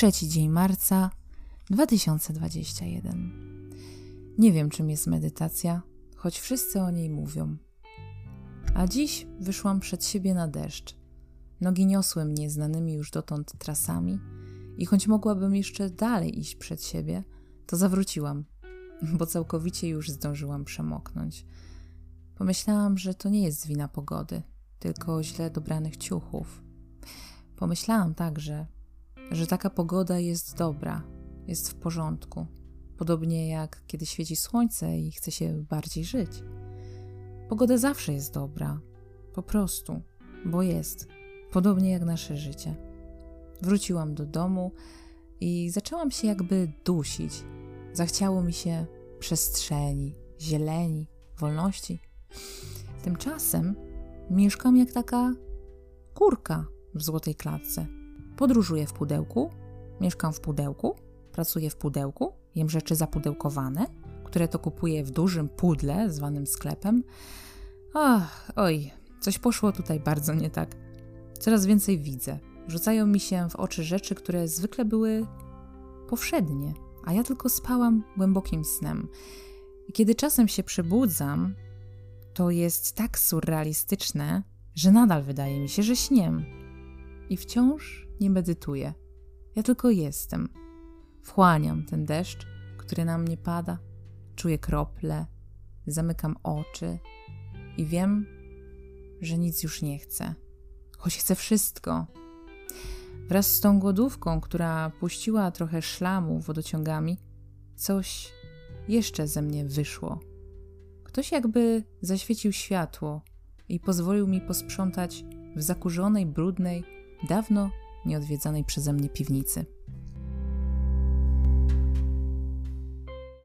Trzeci dzień marca 2021. Nie wiem, czym jest medytacja, choć wszyscy o niej mówią. A dziś wyszłam przed siebie na deszcz. Nogi niosły mnie znanymi już dotąd trasami i choć mogłabym jeszcze dalej iść przed siebie, to zawróciłam, bo całkowicie już zdążyłam przemoknąć. Pomyślałam, że to nie jest wina pogody, tylko źle dobranych ciuchów. Pomyślałam także, że taka pogoda jest dobra, jest w porządku, podobnie jak kiedy świeci słońce i chce się bardziej żyć. Pogoda zawsze jest dobra, po prostu, bo jest, podobnie jak nasze życie. Wróciłam do domu i zaczęłam się jakby dusić. Zachciało mi się przestrzeni, zieleni, wolności. Tymczasem mieszkam jak taka kurka w złotej klatce. Podróżuję w pudełku, mieszkam w pudełku, pracuję w pudełku, jem rzeczy zapudełkowane, które to kupuję w dużym pudle zwanym sklepem. Ach, oj, coś poszło tutaj bardzo nie tak. Coraz więcej widzę. Rzucają mi się w oczy rzeczy, które zwykle były powszednie, a ja tylko spałam głębokim snem. I kiedy czasem się przebudzam, to jest tak surrealistyczne, że nadal wydaje mi się, że śniem. I wciąż nie medytuję. Ja tylko jestem. Wchłaniam ten deszcz, który na mnie pada, czuję krople, zamykam oczy i wiem, że nic już nie chcę, choć chcę wszystko. Wraz z tą głodówką, która puściła trochę szlamu wodociągami, coś jeszcze ze mnie wyszło. Ktoś jakby zaświecił światło i pozwolił mi posprzątać w zakurzonej, brudnej, dawno nieodwiedzanej przeze mnie piwnicy.